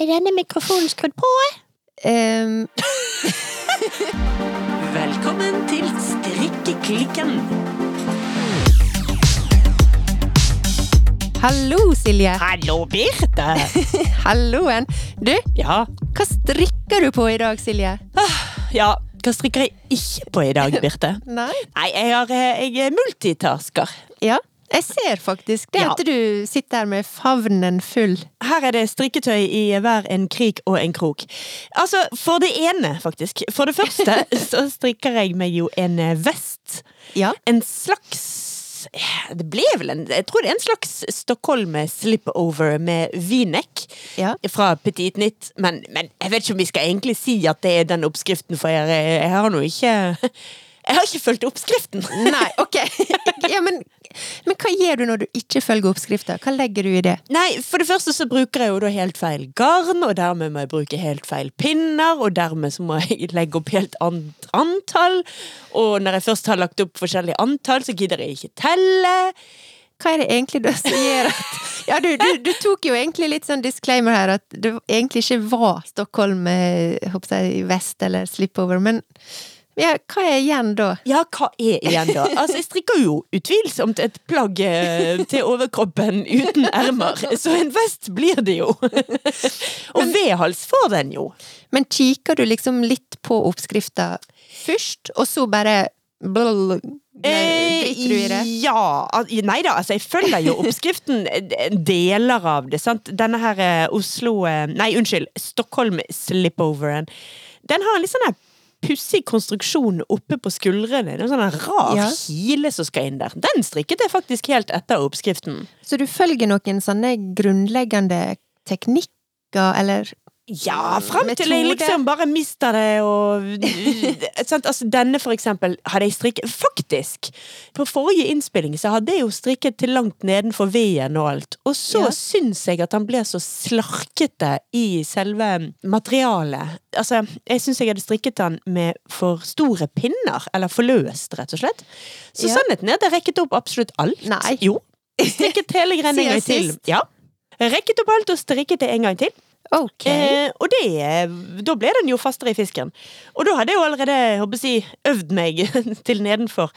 Er denne mikrofonen skrudd på? Um. Velkommen til Strikkeklikken. hallo, Silje. Hallo, Birte. Halloen. Du, Ja, hva strikker du på i dag, Silje? ja, hva strikker jeg ikke på i dag, Birte? Nei. Nei, jeg, har, eh, jeg er multitasker. Ja, jeg ser faktisk det Ja. at du sitter her med favnen full. Her er det strikketøy i hver en krik og en krok. Altså, for det ene, faktisk. For det første så strikker jeg meg jo en eh, vest. Ja. En slags det ble vel en Jeg tror det er en slags Stockholm slipover med v-neck. Ja. Fra Petit Nytt, men, men jeg vet ikke om vi skal egentlig si at det er den oppskriften, for jeg, jeg har nå ikke Jeg har ikke fulgt oppskriften. Nei, ok. ja, men, men hva gjør du når du ikke følger oppskrifta? Hva legger du i det? Nei, for det første så bruker jeg jo da helt feil garn, og dermed må jeg bruke helt feil pinner, og dermed så må jeg legge opp helt annet antall. Og når jeg først har lagt opp forskjellige antall, så gidder jeg ikke telle. Hva er det egentlig du som gjør at Ja, du, du, du tok jo egentlig litt sånn disclaimer her, at det egentlig ikke var Stockholm eh, håper jeg, vest eller slipover, men ja, hva er igjen da? Ja, hva er igjen da? Altså, jeg strikker jo utvilsomt et plagg eh, til overkroppen uten ermer, så en vest blir det jo. Og V-hals får den jo. Men kikker du liksom litt på oppskrifta først, og så bare blul, driter du i det? Eh, ja. Nei da, altså jeg følger jo oppskriften eh, deler av det, sant. Denne her eh, Oslo eh, Nei, unnskyld. Stockholm slipoveren. Den har en litt sånn pussig konstruksjon oppe på skuldrene. Det er en sånn rar Ja. kile som skal inn der. Den strikket jeg faktisk helt etter oppskriften. Så du følger noen sånne grunnleggende teknikker, eller Ja, fram til jeg liksom bare mister det og? Altså, denne for eksempel hadde jeg strikket Faktisk! På forrige innspilling så hadde jeg jo strikket til langt nedenfor V-en og alt. Og så Ja. syns jeg at han ble så slarkete i selve materialet. Altså, jeg syns jeg hadde strikket han med for store pinner. Eller for løst, rett og slett. Så Ja. sannheten er at jeg rekket opp absolutt alt. Nei. Jo. Strikket hele greia en gang til. Ja. Rekket opp alt og strikket det en gang til. Ok. Eh, og det, eh, da ble den jo fastere i fisken. Og da hadde jeg jo allerede jeg øvd meg til nedenfor,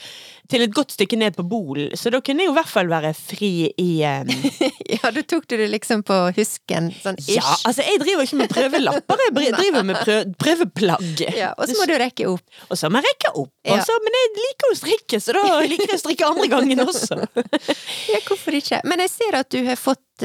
til et godt stykke ned på bolen, så da kunne jeg jo i hvert fall være fri i um... ja, da tok du det liksom på husken, sånn ish. Ja, altså jeg driver ikke med prøvelapper, jeg driver med prø prøveplagg. Ja, og så må du rekke opp. Og så må jeg rekke opp. Ja. Og men jeg liker jo å strikke, så da liker jeg å strikke andre gangen også. Ja, hvorfor ikke? Men jeg ser at du har fått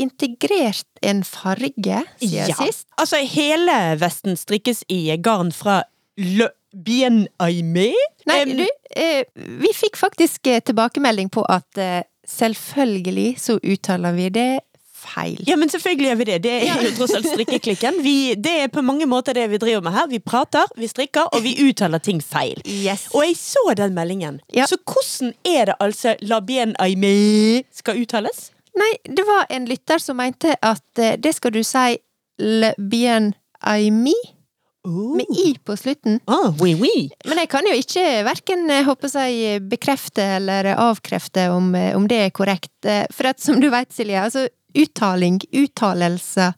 integrert en farge siden sist. Altså hele vesten strikkes i garn fra Le Bien Aimé. Nei, du, eh, vi fikk faktisk eh, tilbakemelding på at eh, selvfølgelig så uttaler vi det feil. Ja, men selvfølgelig gjør vi det. Det er jo tross alt strikkeklikken. Vi, det er på mange måter det vi driver med her. Vi prater, vi strikker, og vi uttaler ting feil. Yes. Og jeg så den meldingen. Ja. Så hvordan er det altså la bien aimé skal uttales? Nei, det var en lytter som mente at eh, det skal du si le bien aimi, med i på slutten. Oh, oui, oui. Men jeg kan jo ikke verken eh, håper jeg, bekrefte eller avkrefte om, eh, om det er korrekt. Eh, For at som du vet, Silje, altså uttaling, uttalelse,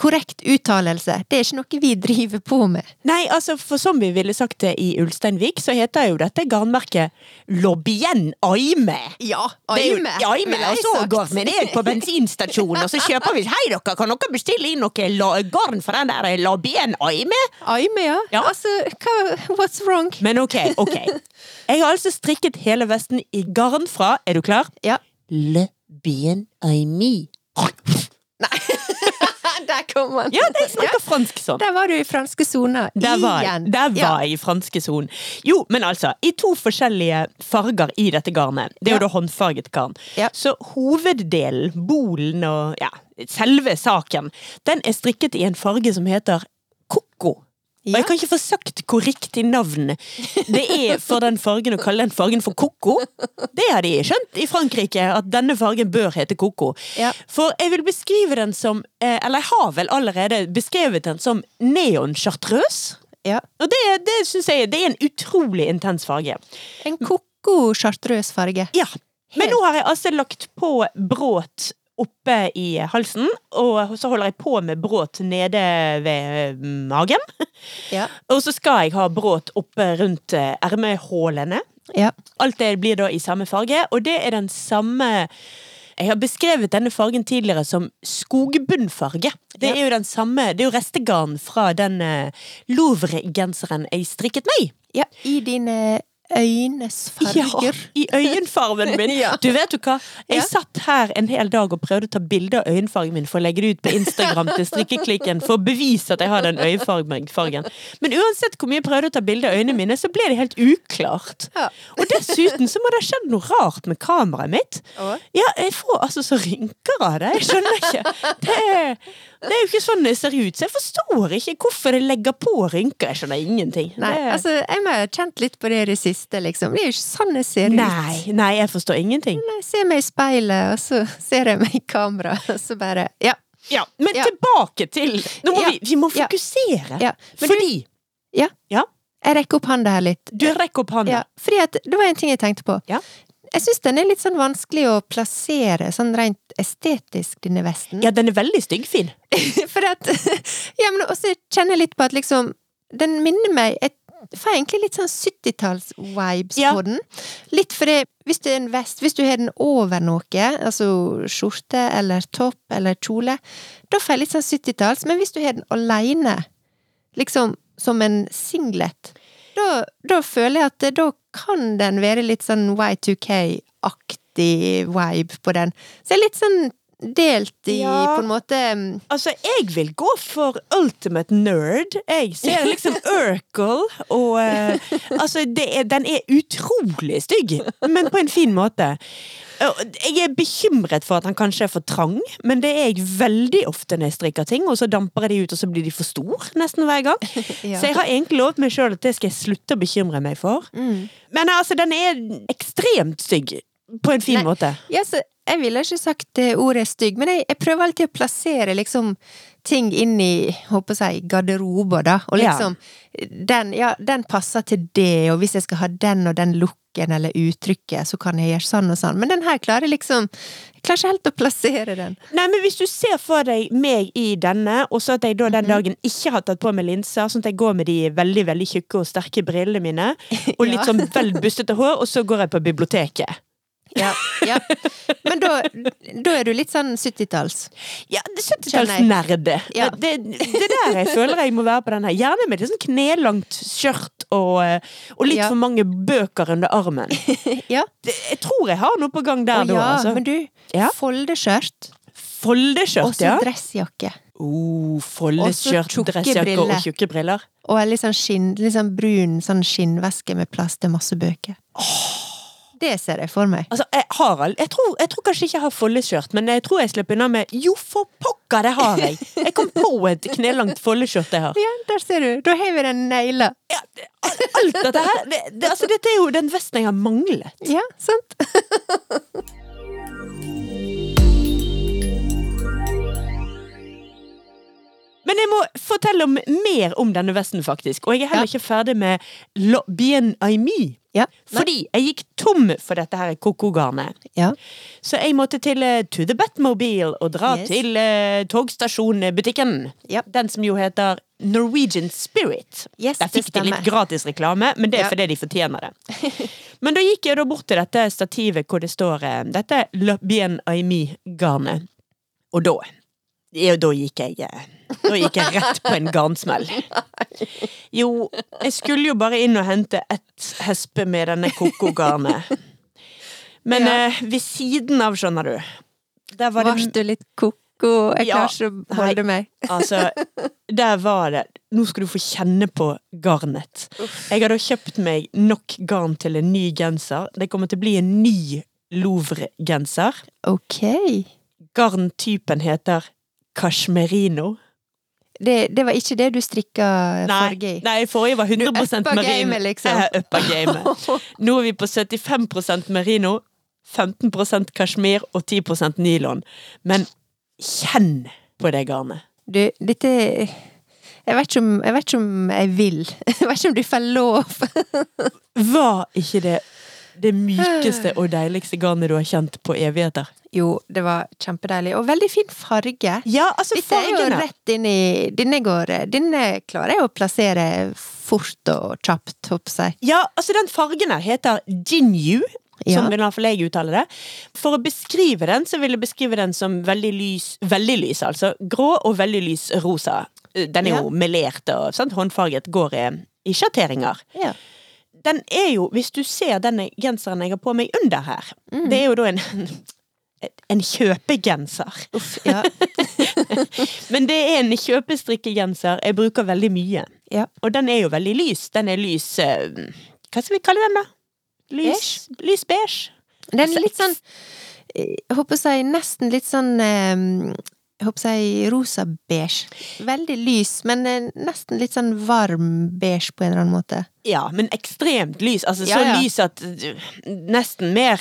korrekt uttalelse, det er ikke noe vi driver på med. Nei, altså, for som vi ville sagt det i Ulsteinvik, så heter jo dette garnmerket Lobien Aime. Ja, er jo- aime, Aime, og så sagt. går vi ned på bensinstasjonen, og så kjøper vi Hei, dere, kan dere bestille inn noe garn for den der Lobien Aime? Aime, ja. Ja. Altså, hva, what's wrong? Men ok, ok. Jeg har altså strikket hele vesten i garn fra, er du klar? Ja. Le bien aimé. Der kom han! Ja, jeg snakker fransk sånn. Der var du i franske sona Der var, igjen. der var jeg i franske sonen. Jo, men altså, i to forskjellige farger i dette garnet. Det er jo Ja. da håndfarget garn. Ja. Så hoveddelen, bolen og ja, selve saken, den er strikket i en farge som heter koko. Og jeg kan ikke få sagt hvor riktig navn det er for den fargen å kalle den fargen for koko. Det har de skjønt i Frankrike, at denne fargen bør hete koko. Ja. For jeg vil beskrive den som, eh, eller jeg har vel allerede beskrevet den som neon-chartreuse. Ja. Og det, det syns jeg det er en utrolig intens farge. En koko chartreuse farge. Ja. Men nå har jeg altså lagt på bråt oppe i halsen, og så holder jeg på med bråt nede ved magen. Ja. Og så skal jeg ha bråt oppe rundt eh, ermehålene. Ja. Alt det blir da i samme farge, og det er den samme jeg har beskrevet denne fargen tidligere som skogbunnfarge. Det er jo den samme, det er jo restegarn fra den eh, Louvre-genseren jeg strikket meg i. ja. I dine øynes Ja, i øyenfargen min. Ja. Du vet jo hva, jeg satt her en hel dag og prøvde å ta bilde av øyenfargen min for å legge det ut på Instagram til strikkeklikken for å bevise at jeg har den øyefargen. Men uansett hvor mye jeg prøvde å ta bilde av øynene mine, så ble det helt uklart. Ja. Og dessuten så må det ha skjedd noe rart med kameraet mitt. Ja, jeg får altså så rynker av det. Jeg skjønner ikke. Det er, det er jo ikke sånn det ser ut, så jeg forstår ikke hvorfor det legger på rynker. Jeg skjønner ingenting. Nei, det, altså, jeg må ha kjent litt på det i det siste, liksom. Det er jo ikke sånn jeg ser ut. nei, nei, jeg forstår ingenting. Nei, ser meg i speilet, og så ser jeg meg i kamera, og så bare Ja. Ja, men Ja. tilbake til Nå må Ja. vi, vi må fokusere. Ja. Fordi Ja. Ja. Jeg rekker opp handa her litt. Du rekker opp hånda. Ja, fordi at det var en ting jeg tenkte på. Jeg syns den er litt sånn vanskelig å plassere sånn rent estetisk, denne vesten. Ja, den er veldig styggfin. For at Ja, men også kjenner jeg litt på at liksom Den minner meg Jeg får egentlig litt sånn 70-talls-vibes Ja. på den. Litt fordi hvis det er en vest, hvis du har den over noe, altså skjorte eller topp eller kjole, da får jeg litt sånn 70-talls, men hvis du har den aleine, liksom som en singlet, da, da føler jeg at da kan den være litt sånn Y2K-aktig vibe på den. Så jeg er litt sånn delt i Ja. på en måte mm, Altså, jeg vil gå for ultimate nerd. Jeg ser liksom Urkel, og uh, Altså, det er, den er utrolig stygg, men på en fin måte. Jeg er bekymret for at han kanskje er for trang, men det er jeg veldig ofte når jeg strikker ting, og så damper jeg de ut, og så blir de for stor nesten hver gang. Ja. Så jeg har egentlig lovet meg sjøl at det skal jeg slutte å bekymre meg for. mm. Men altså, den er ekstremt stygg. På en fin Nei. måte. Ja, så jeg ville ikke sagt det ordet stygg, men jeg, jeg prøver alltid å plassere liksom ting inn i, håper jeg, garderober, da. Og Ja. liksom den, ja, den passer til det, og hvis jeg skal ha den og den looken eller uttrykket, så kan jeg gjøre sånn og sånn. Men den her klarer liksom Jeg klarer ikke helt å plassere den. Nei, men Hvis du ser for deg meg i denne, og så at jeg da den Mhm. dagen ikke har tatt på meg linser, sånn at jeg går med de veldig veldig tjukke og sterke brillene mine, og litt Ja. sånn vel bustete hår, og så går jeg på biblioteket. Ja, ja. Men da, da er du litt sånn 70-talls. Ja, det er Skjønner jeg. 70-tallsnerde. Ja. Det, det der jeg føler jeg må være på den her. Gjerne med litt sånn knelangt skjørt og, eh, og litt Ja. for mange bøker under armen. Ja. Det, jeg tror jeg har noe på gang der da, ja, altså. men du, Ja. foldeskjørt, og Foldeskjørt, så ja. dressjakke. Oh, foldeskjørt, dressjakke og tjukke briller. Og en litt sånn, skinn, litt sånn brun sånn skinnveske med plass til masse bøker. Det ser jeg for meg. Altså, jeg Harald, jeg, tror, jeg tror kanskje ikke jeg har foldeskjørt, men jeg tror jeg slipper unna med Jo, for pokker, det har jeg! Jeg kom på et knelangt foldeskjørt jeg har. Ja, der ser du! Da har vi den negla. Ja, alt dette her det, det, altså, Dette er jo den vesten jeg har manglet. Ja, sant? Men jeg må fortelle om mer om denne vesten, faktisk. Og jeg er heller Ja. ikke ferdig med Lo Bien Aimi. Ja. Fordi jeg gikk tom for dette her koko-garnet. Ja. Så jeg måtte til uh, To the Batmobile og dra Yes. til uh, togstasjonbutikken. Ja. Den som jo heter Norwegian Spirit. Yes, Der fikk de litt gratis reklame, men det er fordi de fortjener det. Men da gikk jeg da bort til dette stativet hvor det står uh, Dette Le Bien Aimi-garnet. Og da ja, da gikk jeg eh, Da gikk jeg rett på en garnsmell. Jo, jeg skulle jo bare inn og hente ett hespe med denne koko-garnet. Men Ja. eh, ved siden av, skjønner du Der var det du litt ko-ko? Jeg Ja. klarer ikke å holde meg. Altså, der var det Nå skal du få kjenne på garnet. Jeg har da kjøpt meg nok garn til en ny genser. Det kommer til å bli en ny Louvre-genser. Ok. Garntypen heter cashmerino. Det, det var ikke det du strikka farge i? nei, forrige var 100 uppa merino. gamet, liksom. Jeg er uppa gamet. Nå er vi på 75% merino, 15% kasjmir og 10% nylon. Men kjenn på det garnet. Du, dette jeg vet, om, jeg vet ikke om jeg vil. Jeg vet ikke om du får lov. Var ikke det det mykeste og deiligste garnet du har kjent på evigheter? Jo, det var kjempedeilig. Og veldig fin farge. Ja, altså Dette er jo rett inn i Denne går Denne klarer jeg å plassere fort og kjapt, håper jeg. Ja, altså den fargen her heter Jinyu. Ja. Som iallfall jeg uttaler det. For å beskrive den, så vil jeg beskrive den som veldig lys, veldig lys altså. Grå og veldig lys rosa. Den er Ja. jo melert og sant? håndfarget, går i, i sjatteringer. Ja. Den er jo, hvis du ser denne genseren jeg har på meg under her, Mm. det er jo da en en kjøpegenser. Uff, ja. Men det er en kjøpestrikkegenser jeg bruker veldig mye. ja. Og den er jo veldig lys. Den er lys eh, Hva skal vi kalle den, da? Lys. Lys beige. Den er litt sånn Jeg håper å si nesten litt sånn eh, Jeg håper jeg rosa-beige. Veldig lys, men eh, nesten litt sånn varm beige på en eller annen måte. Ja, men ekstremt lys. Altså så ja. lys at Nesten mer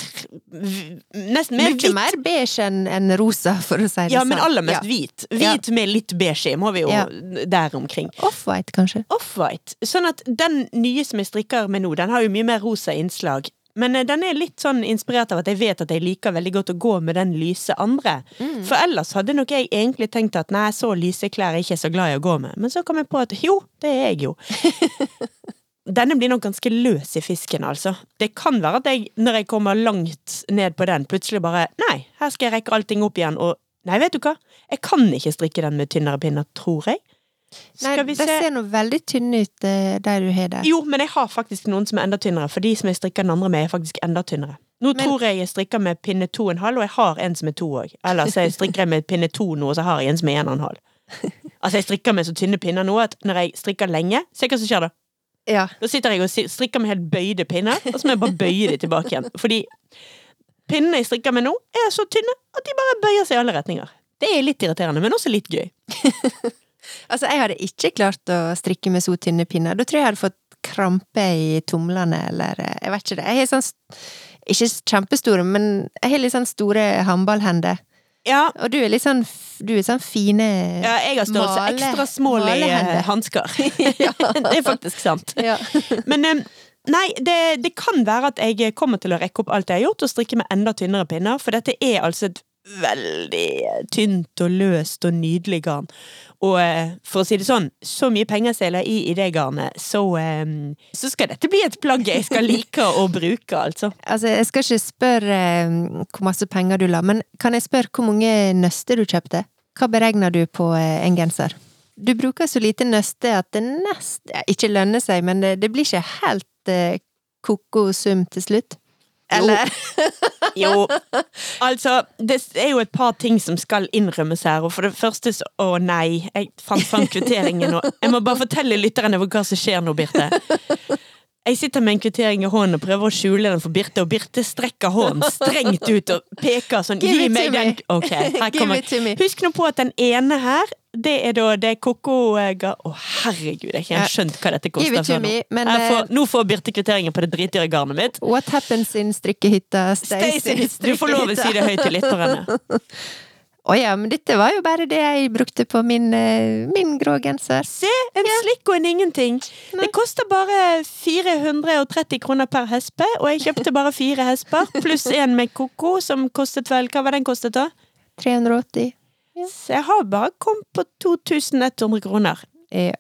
Nesten mer Mye hvitt. mer beige enn en rosa, for å si det sånn. Ja, sånn. men aller mest Ja. hvit. Hvit med litt beige i, må vi jo Ja. der omkring. Off-white, kanskje. Off-white. Sånn at den nye som jeg strikker med nå, den har jo mye mer rosa innslag. Men eh, den er litt sånn inspirert av at jeg vet at jeg liker veldig godt å gå med den lyse andre. Mm. For ellers hadde nok jeg egentlig tenkt at nei, så lyse klær er jeg ikke så glad i å gå med. Men så kom jeg på at jo, det er jeg jo. Denne blir nok ganske løs i fisken, altså. Det kan være at jeg, når jeg kommer langt ned på den, plutselig bare Nei, her skal jeg rekke allting opp igjen, og Nei, vet du hva? Jeg kan ikke strikke den med tynnere pinner, tror jeg. Nei, Skal vi se Det ser nå veldig tynne ut, eh, de du har der. Jo, men jeg har faktisk noen som er enda tynnere, for de som jeg strikker den andre med, er faktisk enda tynnere. Nå Men- tror jeg jeg strikker med pinne to og en halv, og jeg har en som er to òg. Eller så jeg strikker jeg med pinne to nå, og så har jeg en som er en og en halv. Altså, jeg strikker med så tynne pinner nå at når jeg strikker lenge, se hva som skjer da. Ja. Da sitter jeg og strikker med helt bøyde pinner, og så må jeg bare bøye de tilbake igjen. Fordi pinnene jeg strikker med nå, er så tynne at de bare bøyer seg i alle retninger. Det er litt irriterende, men også litt gøy. Altså, jeg hadde ikke klart å strikke med så tynne pinner. Da tror jeg jeg hadde fått krampe i tomlene, eller eh, jeg vet ikke det. Jeg har sånn Ikke kjempestore, men jeg har litt sånn store håndballhender. Ja, Og du er litt sånn Du er sånn fine ja jeg har størrelse Male- ekstra i eh, hansker. Det er faktisk sant. Ja. Men eh, nei, det, det kan være at jeg kommer til å rekke opp alt jeg har gjort, og strikke med enda tynnere pinner, for dette er altså et veldig tynt og løst og nydelig garn. Og eh, for å si det sånn, så mye penger seler i i det garnet, så, eh, så skal dette bli et plagg jeg skal like å bruke, altså. Altså, jeg skal ikke spørre eh, hvor masse penger du la, men kan jeg spørre hvor mange nøster du kjøpte? Hva beregner du på eh, en genser? Du bruker så lite nøste at det nest ikke lønner seg, men det, det blir ikke helt eh, ko-ko sum til slutt. Eller? Jo, altså Det er jo et par ting som skal innrømmes her. Og for det første så Å nei, jeg fant fram kvitteringen nå. Jeg må bare fortelle lytterne hva som skjer nå, Birte. Jeg sitter med en kvittering i hånden og prøver å skjule den for Birte, og Birte strekker hånden strengt ut og peker sånn Gi meg den. Ok, her kommer me. Husk nå på at den ene her, det er da det koko eh, ga- Å, herregud, jeg har ikke skjønt hva dette koster før nå. me, men, Jeg får, eh, nå får Birte kvitteringen på det dritdyre garnet mitt. What happens in strikkehytta stays in Stacy, du får lov å si det høyt til lytterne. Å ja, men dette var jo bare det jeg brukte på min, eh, min grå genser. Se, en slikk og en ingenting. Nei. Det koster bare 430 kroner per hespe, og jeg kjøpte bare fire hesper, pluss en med koko, som kostet vel Hva var den kostet da? 380. Så jeg har bare kommet på 2100 kroner. Ja.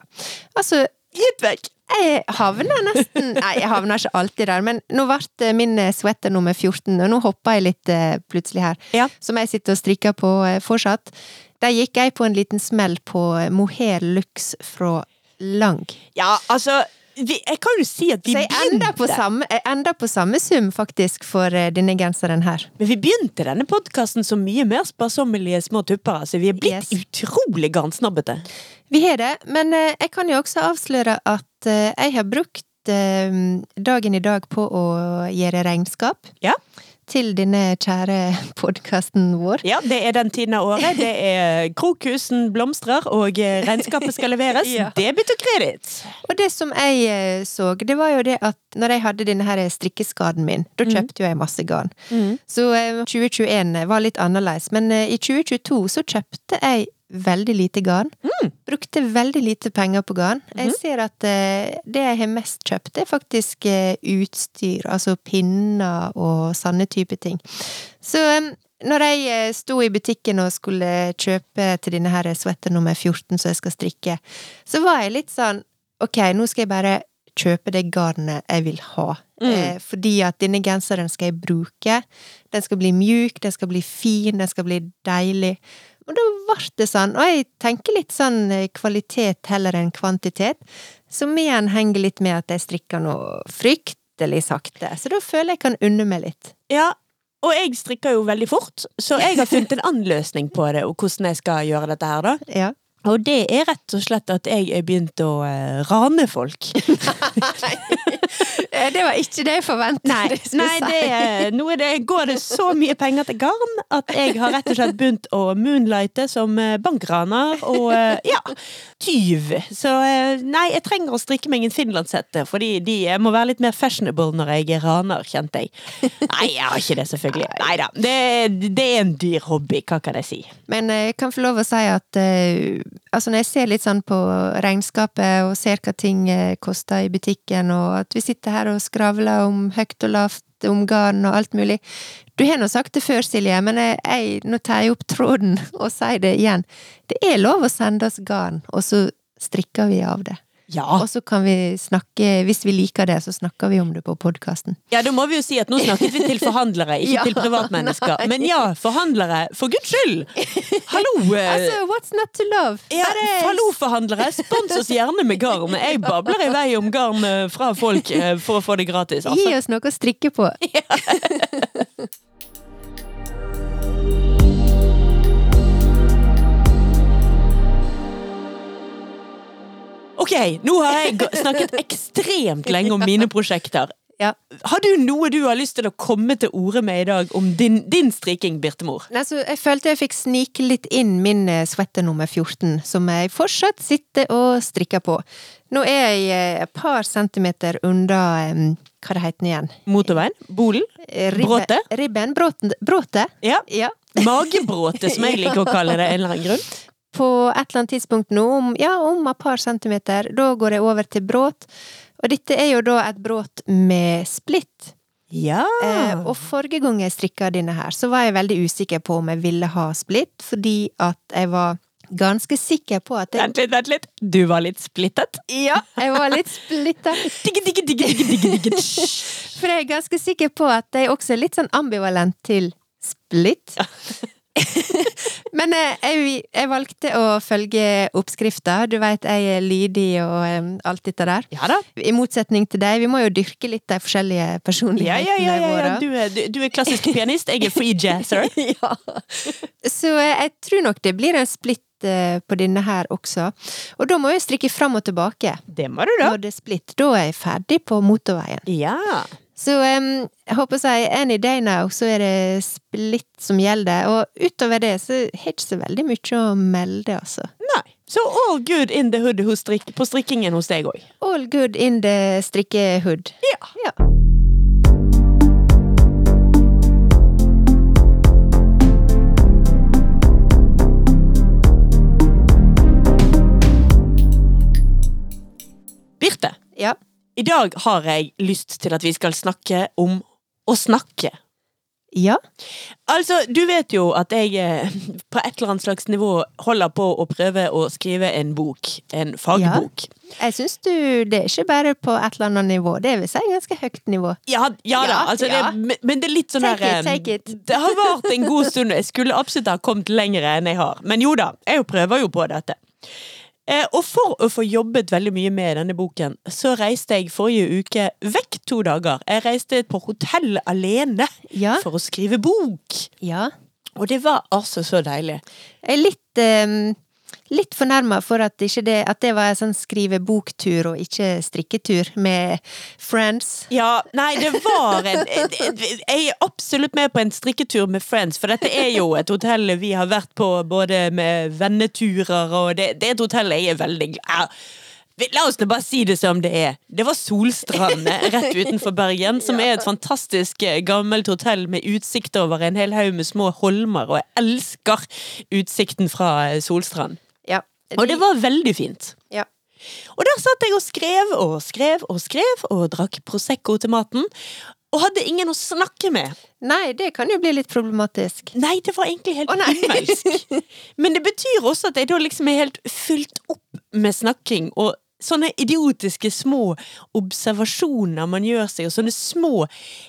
Altså, Gitt vekk! Jeg havner nesten Nei, jeg havner ikke alltid der, men nå ble min eh, sweater nummer 14, og nå hoppa jeg litt eh, plutselig her. Ja. Som jeg sitter og strikker på eh, fortsatt. Der gikk jeg på en liten smell på eh, mohair lux fra Lang. Ja, altså vi, Jeg kan jo si at vi begynte Så jeg ender på samme, jeg ender på samme sum, faktisk, for eh, denne genseren her. Men vi begynte denne podkasten så mye mer sparsommelige små tupper. Altså, vi er blitt Yes. utrolig garnsnabbete. Vi har det, men eh, jeg kan jo også avsløre at eh, jeg har brukt dagen i dag på å gjøre regnskap. Ja. Til denne kjære podkasten vår. Ja, det er den tiden av året. Det er krokusen blomstrer, og eh, regnskapet skal leveres. Ja. Debit og kreditt. Og det som jeg eh, så, det var jo det at når jeg hadde denne her strikkeskaden min, da kjøpte jo jeg masse garn. Så eh, 2021 var litt annerledes, men i 2022 så kjøpte jeg veldig lite garn. Brukte veldig lite penger på garn. Jeg ser at uh, det jeg har mest kjøpt, er faktisk uh, utstyr. Altså pinner og sånne type ting. Så um, når jeg eh, sto i butikken og skulle kjøpe til denne her sweater nummer 14 som jeg skal strikke, så var jeg litt sånn Ok, nå skal jeg bare kjøpe det garnet jeg vil ha. Eh, fordi at denne genseren skal jeg bruke. Den skal bli mjuk, den skal bli fin, den skal bli deilig. Og da ble det sånn, og jeg tenker litt sånn eh, kvalitet heller enn kvantitet, som igjen henger litt med at jeg strikker noe fryktelig sakte. Så da føler jeg kan unne meg litt. Ja, og jeg strikker jo veldig fort, så jeg har funnet en annen løsning på det, og hvordan jeg skal gjøre dette her, da. Ja. Og det er rett og slett at jeg er begynt å eh, rane folk. Eh, Det var ikke det jeg forventet. Nei, nei det, er- nå er det, går det så mye penger til garn at jeg har rett og slett begynt å moonlighte som eh, bankraner og eh, ja, tyv. Så eh, nei, jeg trenger å strikke meg en finlandshette, fordi de må være litt mer fashionable når jeg er raner, kjente jeg. Nei, jeg har ikke det, selvfølgelig. Nei da. Det, det er en dyr hobby, hva kan jeg si. Men jeg kan få lov å si at eh, altså når jeg ser litt sånn på regnskapet og ser hva ting eh, koster i butikken, og at vi sitter her og skravler om høyt og lavt, om garn og alt mulig Du har nå sagt det før, Silje, men jeg, jeg, nå tar jeg opp tråden og sier det igjen. Det er lov å sende oss garn, og så strikker vi av det. Ja. Og så kan vi snakke, hvis vi liker det, så snakker vi om det på podkasten. Ja, da må vi jo si at nå snakket vi til forhandlere, ikke Ja, til privatmennesker. nei. Men ja, forhandlere, for guds skyld! Hallo! eh, Altså, what's not to love? Ja, hallo, forhandlere! Spons oss gjerne med garn. Jeg babler i vei om garn eh, fra folk eh, for å få det gratis. Gi Altså. oss noe å strikke på. Ok, nå har jeg snakket ekstremt lenge om mine prosjekter. Ja. Har du noe du har lyst til å komme til orde med i dag om din, din striking, Birtemor? Altså, jeg følte jeg fikk snike litt inn min svette nummer 14, som jeg fortsatt sitter og strikker på. Nå er jeg eh, et par centimeter unna eh, Hva det heter den igjen? Motorveien? Bolen? Eh, ribbe- Bråte? Ribben? Bråte? Ja. Ja. Magebråte, som jeg liker å kalle det, en eller annen grunn. På et eller annet tidspunkt nå, om, ja, om et par centimeter, da går jeg over til bråt. Og dette er jo da et bråt med splitt. Ja. Eh, og forrige gang jeg strikka denne her, så var jeg veldig usikker på om jeg ville ha splitt, fordi at jeg var ganske sikker på at Vent litt, vent litt. Du var litt splittet? Ja, jeg var litt digge. For jeg er ganske sikker på at jeg også er litt sånn ambivalent til splitt. Men eh, jeg, jeg valgte å følge oppskrifta. Du veit jeg er lydig og eh, alt dette der. Ja da. I motsetning til deg, vi må jo dyrke litt de forskjellige personlighetene ja, ja, ja, ja. Du, er, du, du er klassisk pianist, jeg er free jazzer. ja. Så eh, jeg tror nok det blir en splitt på denne her også. Og da må jeg strikke fram og tilbake. Det må du da. Når det er splitt. Da er jeg ferdig på motorveien. Ja. Så um, jeg håper å si any day now, så er det splitt som gjelder. Og utover det så har jeg ikke så veldig mye å melde, altså. Nei. Så all good in the hood strik på strikkingen hos deg òg. All good in the strikkehood. Ja. Ja. Birte, Ja. I dag har jeg lyst til at vi skal snakke om å snakke. Ja. Altså, du vet jo at jeg eh, på et eller annet slags nivå holder på å prøve å skrive en bok. En fagbok. Jeg syns du Det er ikke bare på et eller annet nivå, det vil si ganske høyt nivå. Ja, ja da, altså ja. Det, men- det er litt sånn Take it, eh, take it. Det har vart en god stund, og jeg skulle absolutt ha kommet lenger enn jeg har. Men jo da, jeg prøver jo på dette. Eh, og for å få jobbet veldig mye med denne boken, så reiste jeg forrige uke vekk to dager. Jeg reiste på hotell alene Ja. for å skrive bok. Ja. Og det var altså så deilig. Litt em, Litt fornærma for at, det, at det var en sånn skrive-boktur og ikke strikketur med friends. Ja, nei, det var en Jeg er absolutt med på en strikketur med friends, for dette er jo et hotell vi har vært på både med venneturer, og det, det er et hotell jeg er veldig glad La oss bare si det som det er. Det var Solstrand rett utenfor Bergen, som er et fantastisk eh, gammelt hotell med utsikt over en hel haug med små holmer, og jeg elsker utsikten fra eh, Solstrand. Og det var veldig fint. Ja. Og der satt jeg og skrev og skrev og skrev, og drakk Prosecco til maten. Og hadde ingen å snakke med. Nei, det kan jo bli litt problematisk. Nei, det var egentlig helt himmelsk. Men det betyr også at jeg da liksom er helt fylt opp med snakking, og sånne idiotiske små observasjoner man gjør seg, og sånne små,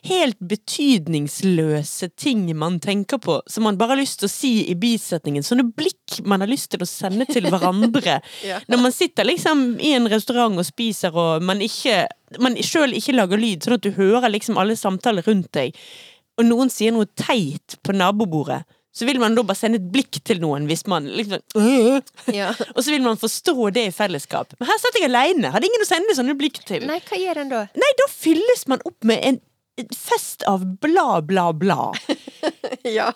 helt betydningsløse ting man tenker på, som man bare har lyst til å si i bisetningen. Sånne blikk man har lyst til å sende til hverandre. Ja. Når man sitter liksom i en restaurant og spiser, og man ikke man sjøl ikke lager lyd, sånn at du hører liksom alle samtaler rundt deg, og noen sier noe teit på nabobordet, så vil man da bare sende et blikk til noen hvis man liksom «Øh», Ja. Og så vil man forstå det i fellesskap. Men her satt jeg aleine, hadde ingen å sende sånne blikk til. Nei, hva gjør en da? Nei, da fylles man opp med en en fest av bla, bla, bla. Ja.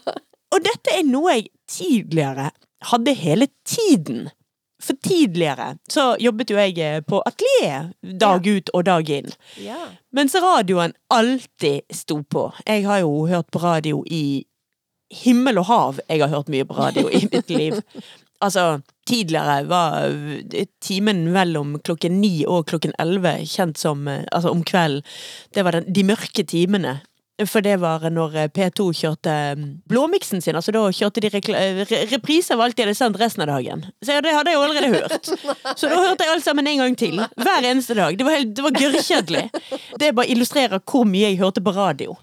Og dette er noe jeg tidligere hadde hele tiden. For tidligere så jobbet jo jeg eh, på atelier dag ut og dag inn. ja. Mens radioen alltid sto på. Jeg har jo hørt på radio i himmel og hav. Jeg har hørt mye på radio i mitt liv. Altså, tidligere var eh, timen mellom klokken ni og klokken elleve kjent som eh, Altså om kvelden. Det var den, de mørke timene. For det var når eh, P2 kjørte mm, blåmiksen sin. Altså da kjørte de repriser re reprise av alt de hadde sendt resten av dagen. Så det hadde jeg jo allerede hørt. Så da hørte jeg alt sammen en gang til. Hver eneste dag. Det var, helt- det var gørrkjedelig. Det bare illustrerer hvor mye jeg hørte på radio.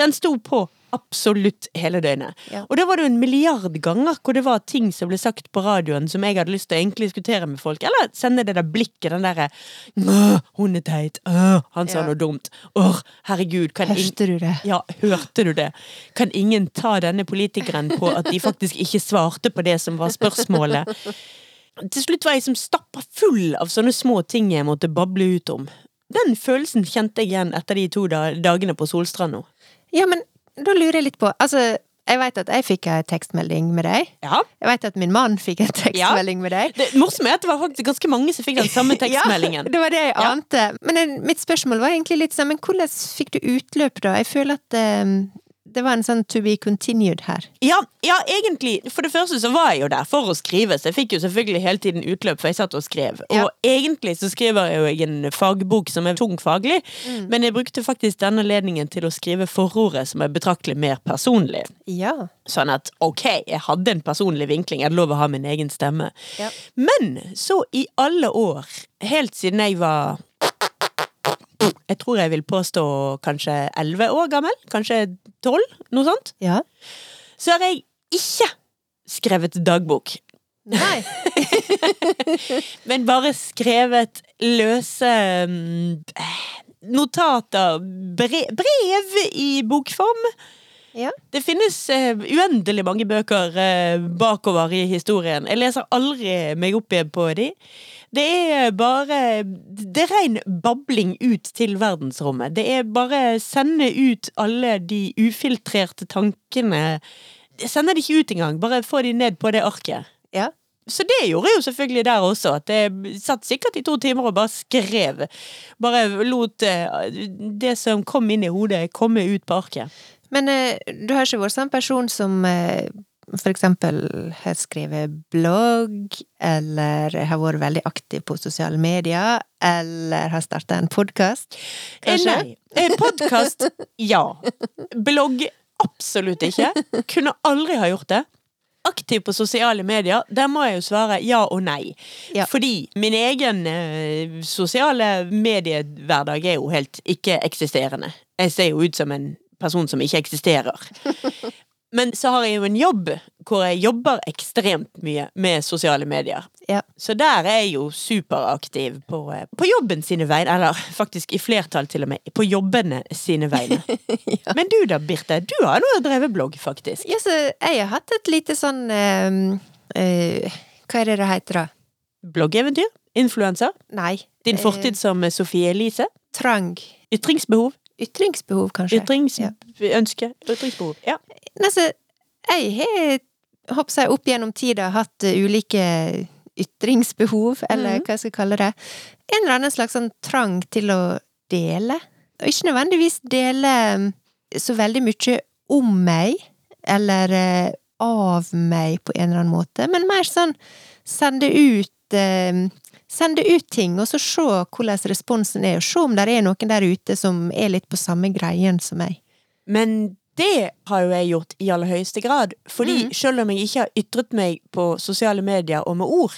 Den sto på absolutt hele døgnet. Ja. Og da var det jo en milliard ganger hvor det var ting som ble sagt på radioen som jeg hadde lyst til å egentlig diskutere med folk, eller sende det der blikket, den derre Hun er teit. Åh, han sa Ja. noe dumt. Åh, herregud. Kan Hørte du det? ja, hørte du det? Kan ingen ta denne politikeren på at de faktisk ikke svarte på det som var spørsmålet? Til slutt var jeg som stappa full av sånne små ting jeg måtte bable ut om. Den følelsen kjente jeg igjen etter de to dagene på Solstrand nå. Ja, men da lurer jeg litt på Altså, jeg veit at jeg fikk ei tekstmelding med deg. Ja. Jeg veit at min mann fikk en tekstmelding med deg. Det morsomme er at det var faktisk ganske mange som fikk den samme tekstmeldingen. Ja, det var det jeg Ja. ante. Men mitt spørsmål var egentlig litt sånn, men hvordan fikk du utløp da? Jeg føler at eh, det var en sånn to be continued her. Ja, ja, egentlig. For det første så var jeg jo der for å skrive, så jeg fikk jo selvfølgelig hele tiden utløp, for jeg satt og skrev. Ja. Og egentlig så skriver jeg jo en fagbok som er tung faglig, Mm. men jeg brukte faktisk denne anledningen til å skrive forordet som er betraktelig mer personlig. Ja. Sånn at ok, jeg hadde en personlig vinkling, jeg hadde lov å ha min egen stemme. Ja. Men så i alle år, helt siden jeg var jeg tror jeg vil påstå kanskje 11 år gammel, kanskje 12, noe sånt Ja. så har jeg ikke skrevet dagbok, Nei. men bare skrevet løse mm, notater, brev, brev i bokform. Ja. Det finnes uh, uendelig mange bøker uh, bakover i historien. Jeg leser aldri meg opp igjen på de. Det er bare Det er ren babling ut til verdensrommet. Det er bare sende ut alle de ufiltrerte tankene. Jeg sender de ikke ut engang, bare få de ned på det arket. Ja. Så det gjorde jeg jo selvfølgelig der også. At jeg satt sikkert i to timer og bare skrev. Bare lot eh, det som kom inn i hodet, komme ut på arket. Men eh, du har ikke vært sånn person som eh, for eksempel har skrevet blogg, eller har vært veldig aktiv på sosiale medier, eller har starta en podkast, kanskje? Eh, Nei. Podkast, ja. Blogg, absolutt ikke. Kunne aldri ha gjort det. Aktiv på sosiale medier, der må jeg jo svare ja og nei. Ja. Fordi min egen sosiale mediehverdag er jo helt ikke-eksisterende. Jeg ser jo ut som en person som ikke eksisterer. Men så har jeg jo en jobb hvor jeg jobber ekstremt mye med sosiale medier. Ja. Så der er jeg jo superaktiv på, eh, på jobben sine vegne, eller faktisk i flertall til og med, på jobbene sine vegne. Men du da, Birte, du har nå drevet blogg, faktisk. Ja, så jeg har hatt et lite sånn øh, øh, Hva er det det heter, da? Bloggeventyr? Influenser? Nei. Din eh, fortid som Sofie Elise? Trang. Ytringsbehov? Ytringsbehov, kanskje. Ja. Ytringsønske? Ytringsbehov. Ja. Altså, jeg har håper jeg, opp gjennom tida hatt eh, ulike ytringsbehov, eller Mhm. hva jeg skal kalle det. En eller annen slags sånn trang til å dele. Og ikke nødvendigvis dele mm, så veldig mye om meg, eller eh, av meg på en eller annen måte, men mer sånn sende ut eh, Sende ut ting, og så se hvordan responsen er, og se om det er noen der ute som er litt på samme greien som meg. Men det har jo jeg gjort i aller høyeste grad. Fordi Mm. selv om jeg ikke har ytret meg på sosiale medier og med ord,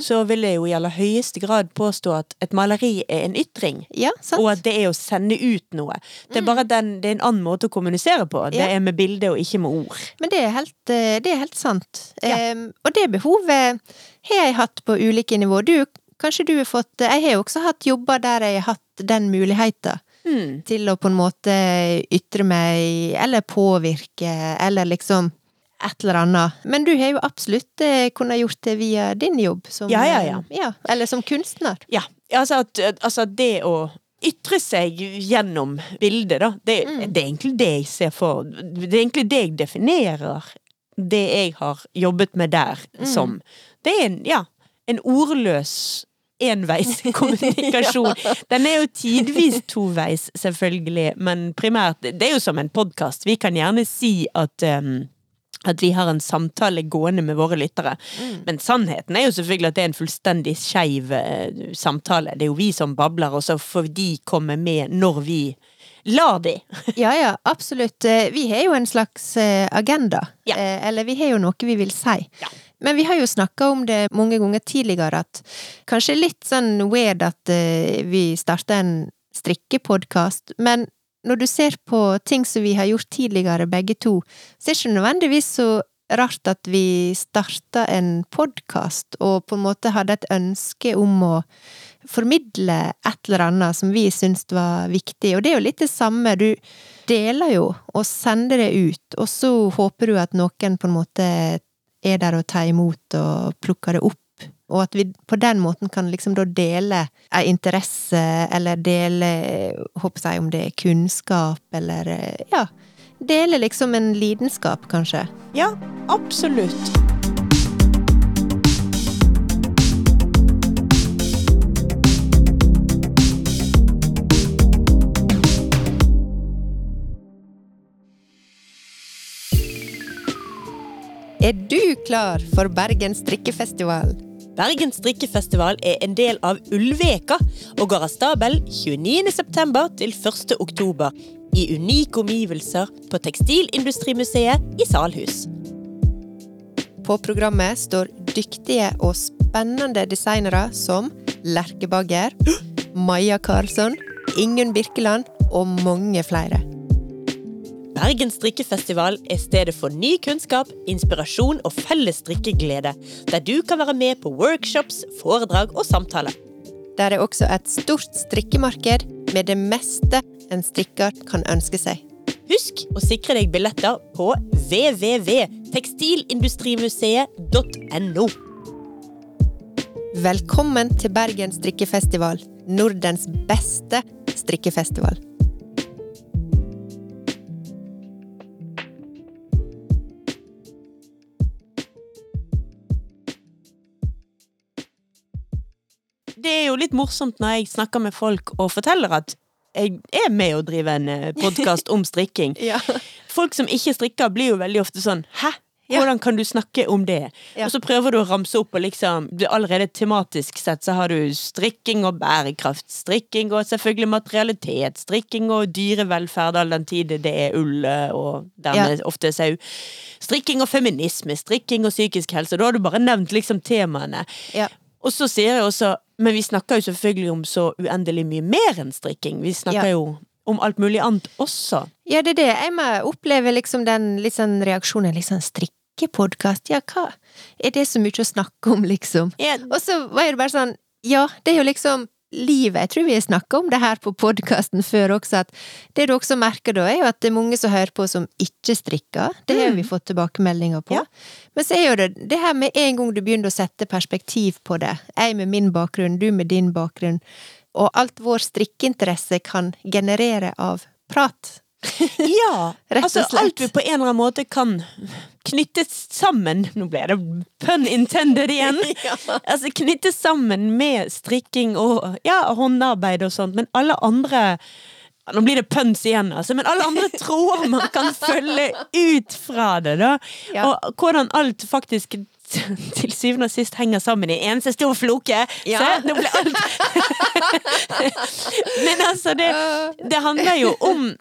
så vil jeg jo i aller høyeste grad påstå at et maleri er en ytring. Ja, sant? Og at det er å sende ut noe. Det er bare den, det er en annen måte å kommunisere på. Det Ja. er med bilde og ikke med ord. Men det er helt, eh, det er helt sant. Ja. Um, og det behovet har jeg hatt på ulike nivå. Du, kanskje du har fått Jeg har jo også hatt jobber der jeg har hatt den muligheten Mm. til å på en måte ytre meg, eller påvirke, eller liksom et eller annet. Men du har jo absolutt eh, kunnet gjort det via din jobb som Ja, ja, ja. eh, ja eller som kunstner. Ja, altså, at, altså det å ytre seg gjennom bildet, da. Det, Mm. det er egentlig det jeg ser for Det er egentlig det jeg definerer det jeg har jobbet med der Mm. som. Det er en, ja, en ordløs enveis kommunikasjon. Den er jo tidvis toveis, selvfølgelig, men primært Det er jo som en podkast. Vi kan gjerne si at um, at vi har en samtale gående med våre lyttere. Men sannheten er jo selvfølgelig at det er en fullstendig skeiv eh, samtale. Det er jo vi som babler, og så får de komme med når vi lar de. Ja, ja, absolutt. Eh, Vi har jo en slags eh, agenda. Ja. Eller vi har jo noe vi vil si. Ja. Men vi har jo snakka om det mange ganger tidligere, at kanskje litt sånn weird at eh, vi starta en strikkepodkast, men når du ser på ting som vi har gjort tidligere, begge to, så er det ikke nødvendigvis så rart at vi starta en podkast, og på en måte hadde et ønske om å formidle et eller annet som vi syntes var viktig. Og det er jo litt det samme. Du deler jo og sender det ut, og så håper du at noen på en måte er der og tar imot og plukker det opp. Og at vi på den måten kan liksom da dele ei interesse, eller dele Håper jeg om det er kunnskap, eller ja. Dele liksom en lidenskap, kanskje. Ja, absolutt. Er du klar for Bergen strikkefestival? Bergen strikkefestival er en del av Ullveka og går av stabel 29.9. til 1.10. i unike omgivelser på Tekstilindustrimuseet i Salhus. På programmet står dyktige og spennende designere som Lerke Bagger, Maja Karlsson, Ingunn Birkeland og mange flere. Bergen strikkefestival er stedet for ny kunnskap, inspirasjon og felles strikkeglede, der du kan være med på workshops, foredrag og samtaler. Der er også et stort strikkemarked med det meste en strikker kan ønske seg. Husk å sikre deg billetter på www.tekstilindustrimuseet.no. Velkommen til Bergen strikkefestival, Nordens beste strikkefestival. Det er jo litt morsomt når jeg snakker med folk og forteller at jeg er med å drive en podkast om strikking. Ja. Folk som ikke strikker, blir jo veldig ofte sånn Hæ? Ja. Hvordan kan du snakke om det? Ja. Og så prøver du å ramse opp, og liksom Allerede tematisk sett så har du strikking og bærekraft, strikking og selvfølgelig materialitet, strikking og dyrevelferd all den tid det er ull eh, og dermed ofte sau. Strikking og feminisme, strikking og psykisk helse. Da har du bare nevnt liksom temaene. Ja. Og så sier jeg også Men vi snakker jo selvfølgelig om så uendelig mye mer enn strikking. Vi snakker Ja. jo om alt mulig annet også. Ja, det er det. Jeg må oppleve liksom den litt sånn reaksjonen. Liksom strikkepodkast, ja, hva? Er det så mye å snakke om, liksom? Ja, Og så var det bare sånn, ja, det er jo liksom livet. Jeg tror vi har snakka om det her på podkasten før også, at det du også merker da, er jo at det er mange som hører på som ikke strikker. Det har vi fått tilbakemeldinger på. Ja. Men så er jo det det her med en gang du begynner å sette perspektiv på det, jeg med min bakgrunn, du med din bakgrunn, og alt vår strikkeinteresse kan generere av prat. Ja, Rett og altså alt vi på en eller annen måte kan knyttes sammen Nå ble det pun intended igjen. Altså knyttes sammen med strikking og ja, håndarbeid og sånt, men alle andre nå blir det pøns igjen, altså, men alle andre tråder man kan følge ut fra det, da. Ja. Og hvordan alt faktisk til syvende og sist henger sammen i eneste stor floke. Ja. Se, nå ble alt Men altså, det, det handler jo om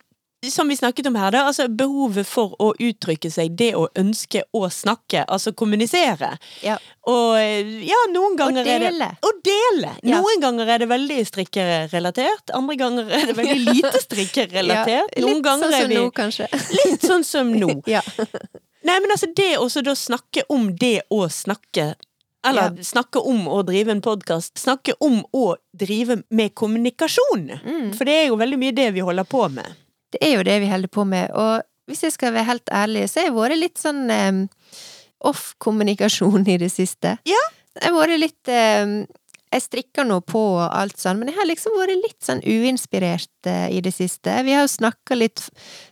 som vi snakket om her, da, altså behovet for å uttrykke seg, det å ønske å snakke, altså kommunisere. Ja. Og ja, noen ganger er det. Å dele! Ja. Noen ganger er det veldig strikkerelatert, andre ganger er det veldig lite strikkerelatert. Ja, litt sånn som vi nå, kanskje. litt sånn som nå. Ja. Nei, men altså det også da snakke om det å snakke eller snakke om å drive en podkast. Snakke om å drive med kommunikasjon. Mm. For det er jo veldig mye det vi holder på med. Det er jo det vi holder på med, og hvis jeg skal være helt ærlig, så har jeg vært litt sånn um, off-kommunikasjon i det siste. Ja. Jeg har vært litt um, Jeg strikker nå på og alt sånn, men jeg har liksom vært litt sånn uinspirert eh, i det siste. Vi har jo snakka litt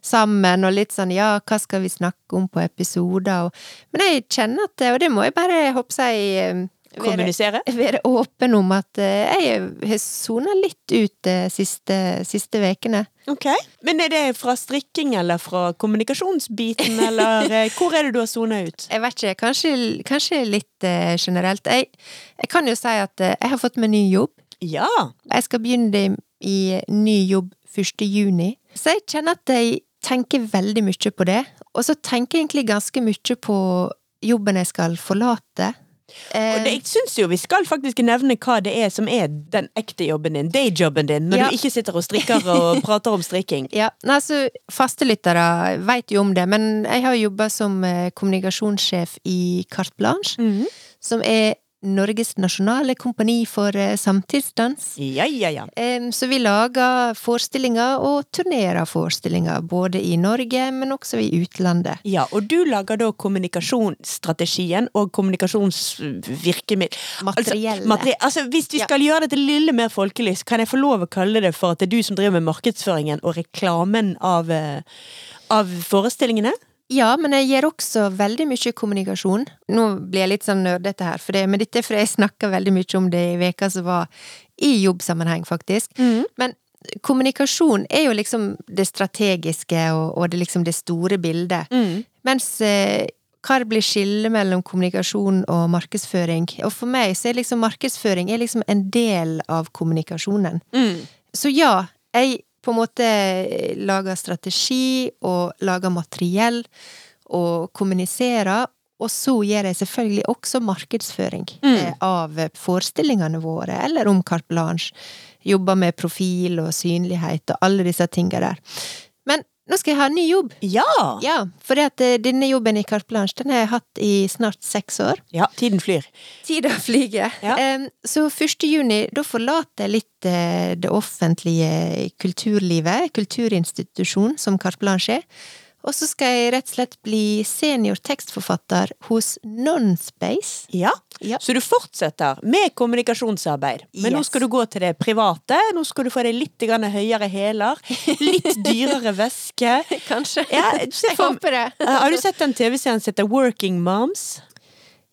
sammen, og litt sånn ja, hva skal vi snakke om på episoder, og Men jeg kjenner at Og det må jeg bare, håper jeg eh, være, Kommunisere. være åpen om at eh, jeg har sona litt ut de siste, siste vekene. Ok. Men er det fra strikking eller fra kommunikasjonsbiten, eller eh, hvor er det du har sona ut? Jeg vet ikke, kanskje, kanskje litt eh, generelt. Jeg, jeg kan jo si at eh, jeg har fått meg ny jobb. Ja. Jeg skal begynne i ny jobb 1. juni. Så jeg kjenner at jeg tenker veldig mye på det. Og så tenker jeg egentlig ganske mye på jobben jeg skal forlate. Og det, jeg syns jo vi skal faktisk nevne hva det er som er den ekte jobben din, dayjobben din, når Ja. du ikke sitter og strikker og prater om strikking. Ja, altså, Fastelyttere vet jo om det, men jeg har jobba som eh, kommunikasjonssjef i Carte Blanche, Mhm. som er Norges nasjonale kompani for eh, samtidsdans. Ja, ja, ja. Så vi lager forestillinger og turnerer forestillinger, både i Norge, men også i utlandet. Ja, og du lager da kommunikasjonsstrategien og kommunikasjonsvirkemiddel. Materiellet. Altså, materi altså, hvis vi Ja. skal gjøre dette lille mer folkelig, kan jeg få lov å kalle det for at det er du som driver med markedsføringen og reklamen av, eh, av forestillingene? Ja, men jeg gjør også veldig mye kommunikasjon. Nå blir jeg litt sånn nerdete her, for det, men dette er fordi jeg snakka veldig mye om det i veka som var i jobbsammenheng, faktisk. Men kommunikasjon er jo liksom det strategiske og, og det liksom det store bildet. Mm. Mens eh, hva blir skillet mellom kommunikasjon og markedsføring? Og for meg så er liksom markedsføring er liksom en del av kommunikasjonen. Mm. Så ja, jeg på en måte lager strategi og lager materiell og kommuniserer, og så gjør jeg selvfølgelig også markedsføring Mm. eh, av forestillingene våre, eller om Carte Blanche. Jobber med profil og synlighet og alle disse tinga der. Men nå skal jeg ha en ny jobb. Ja! Ja, for denne jobben i Carte Blanche den har jeg hatt i snart seks år. Ja, tiden flyr. Tida flyger. Ja. Så 1. juni, da forlater jeg litt eh, det offentlige kulturlivet, kulturinstitusjon som Carte Blanche er. Og så skal jeg rett og slett bli senior tekstforfatter hos Nonspace. Ja. Ja. Så du fortsetter med kommunikasjonsarbeid. Men nå skal du gå til det private. Nå skal du få deg litt grann høyere hæler. Litt dyrere veske. Kanskje. Ja, jeg håper det. Har du sett den TV-serien som heter Working Moms?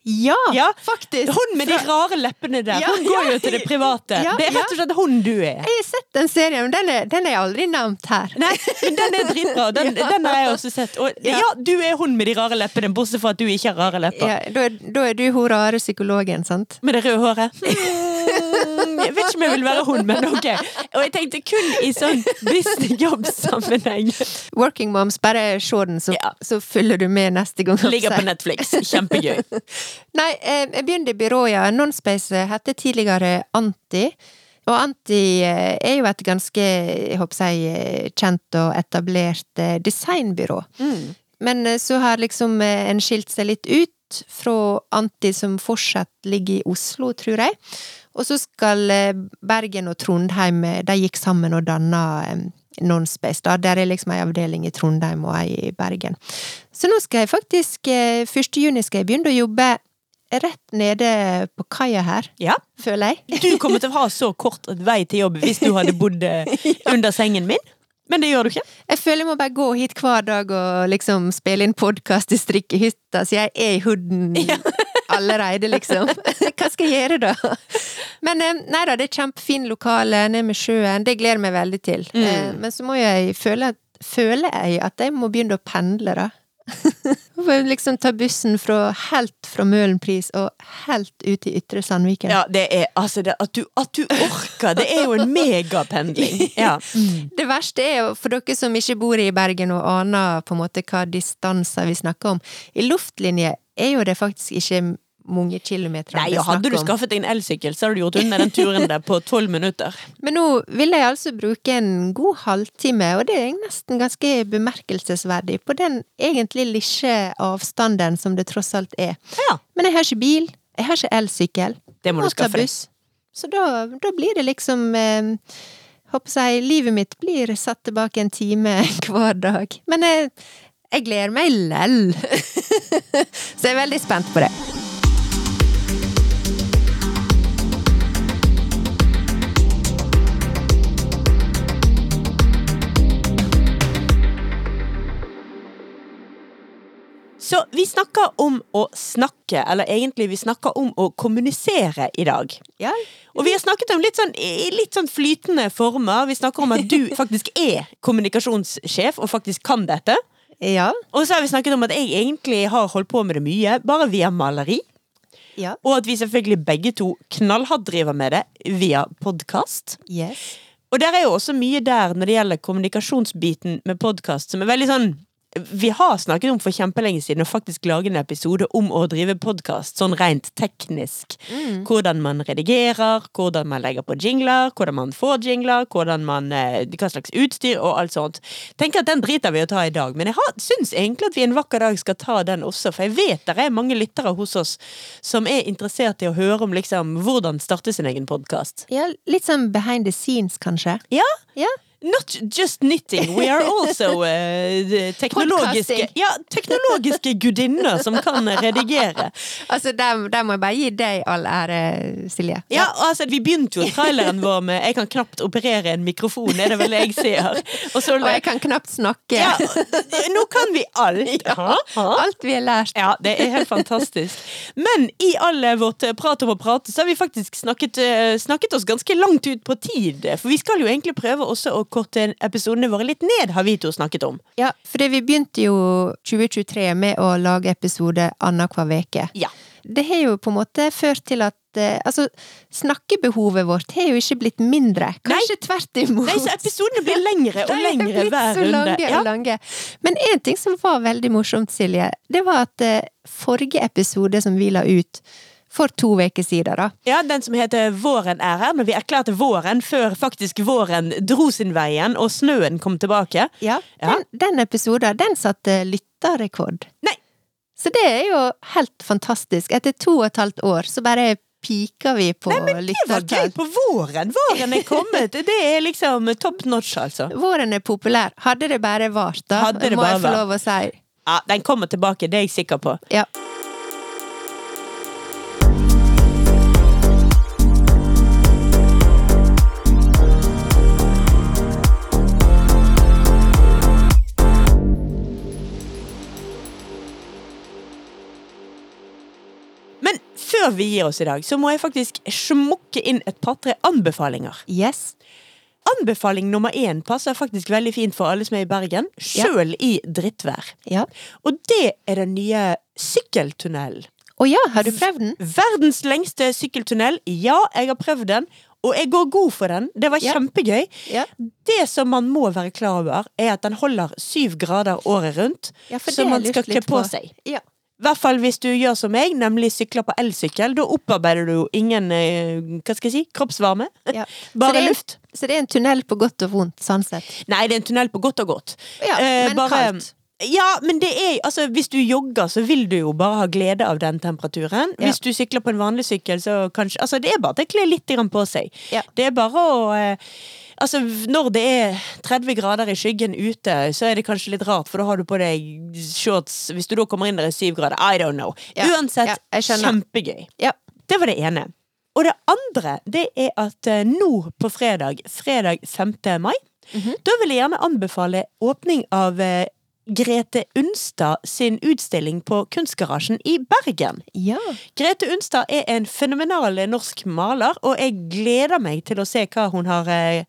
Ja, Ja. faktisk! Hun med de rare leppene der. Ja, Hun går jo til det private. Ja, Det er rett og slett hun du er. Jeg har sett den serien, men den er, den er aldri nevnt her. Nei, men den er dritbra. Den, den har jeg også sett. Og ja. Du er hun med de rare leppene, bortsett fra at du ikke har rare lepper. Ja, da, er- er du hun rare psykologen, sant? Med det røde håret. Mm, jeg vet ikke om jeg vil være hun, men ok. Og jeg tenkte kun i sånn business-jobb-sammenheng. Working Moms, bare se den, så, Ja. så følger du med neste gang. Ligger på Netflix. Kjempegøy. Nei, eh, jeg begynte i byrået, ja. Nonspace heter tidligere Anti. Og Anti eh, er jo et ganske, jeg håper jeg, kjent og etablert eh, designbyrå. Mm. Men eh, så har liksom eh, en skilt seg litt ut fra Anti, som fortsatt ligger i Oslo, tror jeg. Og så skal eh, Bergen og Trondheim eh, De gikk sammen og danna eh, Nonspace. Da. Der er liksom ei avdeling i Trondheim og ei i Bergen. Så nå skal jeg faktisk eh, 1. juni skal jeg begynne å jobbe rett nede på kaia her, Ja. føler jeg. Du kommer til å ha så kort vei til jobb hvis du hadde bodd under sengen min. Men det gjør du ikke. Jeg føler jeg må bare gå hit hver dag og liksom spille inn podkast i strikkehytta, så jeg er i hooden allerede, liksom. Hva skal jeg gjøre, da? Men eh, nei da, det er kjempefin lokale nede med sjøen, det gleder jeg meg veldig til. Mm. Eh, Men så må jeg føle, føler jeg at jeg må begynne å pendle, da. Liksom ta bussen fra helt fra Møhlenpris og helt ut i Ytre Sandviken. Ja, det er altså det, at, du, at du orker! Det er jo en megapendling. Ja. Det verste er jo, for dere som ikke bor i Bergen og aner på en måte hva distanser vi snakker om, i luftlinje er jo det faktisk ikke mange kilometer Nei, og hadde du skaffet deg en elsykkel, så hadde du gjort unna den turen der på tolv minutter. Men nå vil jeg altså bruke en god halvtime, og det er nesten ganske bemerkelsesverdig, på den egentlig lille avstanden som det tross alt er. Ja. Men jeg har ikke bil, jeg har ikke elsykkel. Det må du skaffe deg. Så da, da blir det liksom eh, Håper jeg livet mitt blir satt tilbake en time hver dag. Men jeg, jeg gleder meg lell. Så jeg er veldig spent på det. Så vi snakker om å snakke, eller egentlig vi snakker om å kommunisere i dag. Ja, Og vi har snakket om litt sånn, i litt sånn flytende former. Vi snakker om at du faktisk er kommunikasjonssjef og faktisk kan dette. Ja, Og så har vi snakket om at jeg egentlig har holdt på med det mye, bare via maleri. ja. Og at vi selvfølgelig begge to knallhardt driver med det via podkast. Yes. Og der er jo også mye der når det gjelder kommunikasjonsbiten med podkast, som er veldig sånn vi har snakket om for kjempelenge siden å faktisk lage en episode om å drive podkast, sånn rent teknisk. Hvordan man redigerer, hvordan man legger på jingler, hvordan man får jingler, man, eh, hva slags utstyr og alt sånt. Tenker at Den driter vi å ta i dag, men jeg syns egentlig at vi en vakker dag skal ta den også, for jeg vet det er mange lyttere hos oss som er interessert i å høre om liksom hvordan starte sin egen podkast. Ja, litt sånn behind the scenes, kanskje. Ja, Ja. Not just knitting, we are also uh, teknologiske. Ja, teknologiske gudinner som kan redigere. Altså, der, der må jeg bare gi deg all ære, Silje. Ja, altså Vi begynte jo traileren vår med 'Jeg kan knapt operere en mikrofon', er det vel jeg ser. Og så Og jeg kan knapt snakke. ja, Nå kan vi alt! Ha, ha. Alt vi har lært. Ja, det er helt fantastisk. Men i all vårt eh, prat om å prate, så har vi faktisk snakket, eh, snakket oss ganske langt ut på tid. For vi skal jo egentlig prøve også å korte episodene våre litt ned, har vi to snakket om. Ja, for vi begynte jo 2023 med å lage episode annenhver veke. Ja. Det har jo på en måte ført til at eh, Altså, snakkebehovet vårt har jo ikke blitt mindre. Kanskje tvert imot. Nei, så episodene blir lengre og lengre hver så runde. lange Ja. og lange. Men en ting som var veldig morsomt, Silje, det var at eh, forrige episode som vi la ut for to uker siden, da. ja, den som heter Våren er her, men vi erklærte våren før faktisk våren dro sin vei igjen og snøen kom tilbake. Ja, Ja. Den, den episoden, den satte lytterrekord. Nei. Så det er jo helt fantastisk. Etter to og et halvt år så bare piker vi på lyttertall. Nei, men Det var gøy på våren! Våren er kommet! Det er liksom top notch, altså. Våren er populær. Hadde det bare vart, da, Hadde det må jeg få lov å si. Ja, Den kommer tilbake, det er jeg sikker på. Ja. Før vi gir oss i dag, så må jeg faktisk smukke inn et par-tre anbefalinger. Yes. Anbefaling nummer én passer faktisk veldig fint for alle som er i Bergen, sjøl i drittvær. Ja. Og det er den nye sykkeltunnelen. Å ja, har du prøvd den? Verdens lengste sykkeltunnel. Ja, jeg har prøvd den. Og jeg går god for den. Det var Ja. kjempegøy. Ja. Det som man må være klar over, er at den holder syv grader året rundt. Ja, så man skal kle på på. seg. Ja. I hvert fall hvis du gjør som meg, nemlig sykler på elsykkel. Da opparbeider du jo ingen eh, hva skal jeg si, kroppsvarme. Ja. Bare så er, luft. Så det er en tunnel på godt og vondt, sånn sett. Nei, det er en tunnel på godt og godt. Ja, Eh, men bare- kaldt. Ja, men det er altså Hvis du jogger, så vil du jo bare ha glede av den temperaturen. Ja. Hvis du sykler på en vanlig sykkel, så kanskje Altså, det er bare å kle litt på seg. Ja. Det er bare å eh, Altså, når det er 30 grader i skyggen ute, så er det kanskje litt rart, for da har du på deg shorts Hvis du da kommer inn der i 7 grader, I don't know. Ja. Uansett, Ja, kjempegøy. Ja. Det var det ene. Og det andre, det er at eh, nå på fredag, fredag 5. mai, Mhm. da vil jeg gjerne anbefale åpning av eh, Grete Unstad sin utstilling på Kunstgarasjen i Bergen. Ja. Grete Unstad er en fenomenal norsk maler, og jeg gleder meg til å se hva hun har eh,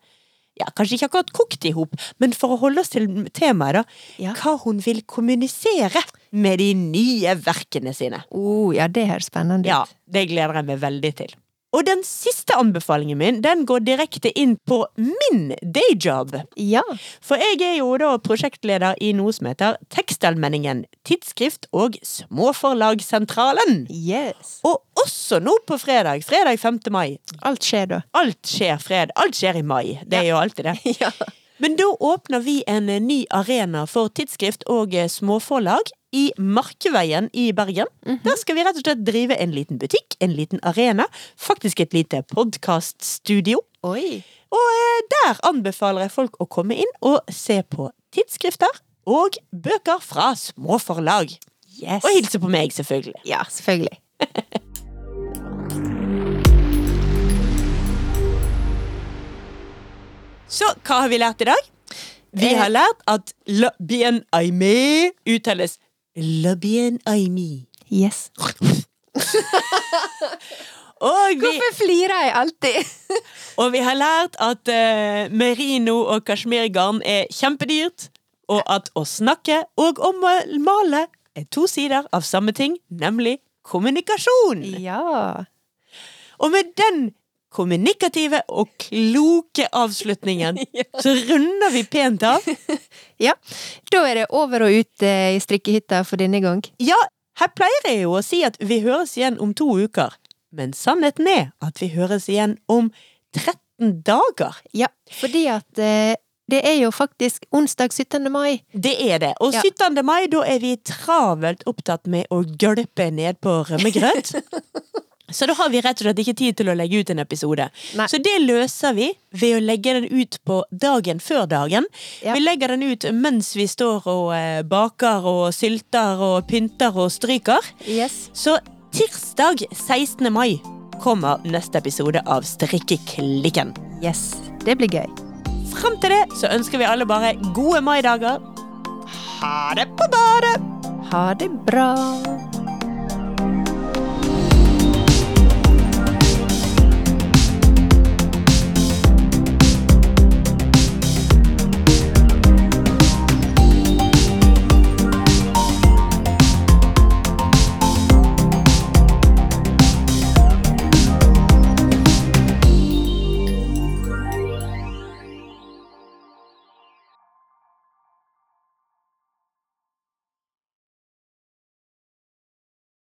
ja, kanskje ikke akkurat kokt i hop, men for å holde oss til temaet, da. Ja. Hva hun vil kommunisere med de nye verkene sine. Oh, ja, det høres spennende ut. Ja, det gleder jeg meg veldig til. Og den siste anbefalingen min, den går direkte inn på min dayjob. Ja. For jeg er jo da prosjektleder i noe som heter Tekstalmenningen, tidsskrift og Småforlagssentralen. Yes. Og også nå på fredag, fredag 5. mai. Alt skjer da. Alt skjer fred, alt skjer i mai. Det er jo alltid det. Ja. Men da åpner vi en ny arena for tidsskrift og småforlag i Markveien i Bergen. Der skal vi rett og slett drive en liten butikk, en liten arena, faktisk et lite podkaststudio. Og eh, der anbefaler jeg folk å komme inn og se på tidsskrifter og bøker fra småforlag. Yes. Og hilse på meg, selvfølgelig. Ja, selvfølgelig. Så hva har vi lært i dag? Vi Eh. har lært at la bien aimé uttales le bien aimé. Yes. Vi, Hvorfor flirer jeg alltid? og vi har lært at uh, merino og kasjmirgarn er kjempedyrt, og at å snakke og å male er to sider av samme ting, nemlig kommunikasjon. Ja. Og med den kommunikative og kloke avslutningen, så runder vi pent av. Ja. Da er det over og ut eh, i strikkehytta for denne gang. Ja, her pleier jeg jo å si at vi høres igjen om to uker. Men sannheten er at vi høres igjen om 13 dager. Ja, fordi at eh, det er jo faktisk onsdag 17. mai. Det er det. Og Ja. 17. mai, da er vi travelt opptatt med å gølpe ned på rømmegrøt. Så da har vi rett og slett ikke tid til å legge ut en episode. Nei. Så det løser vi ved å legge den ut på dagen før dagen. Ja. Vi legger den ut mens vi står og eh, baker og sylter og pynter og stryker. Yes. Så tirsdag 16. mai kommer neste episode av Strikkeklikken. Yes. Det blir gøy. Fram til det så ønsker vi alle bare gode maidager. Ha det på badet! Ha det bra.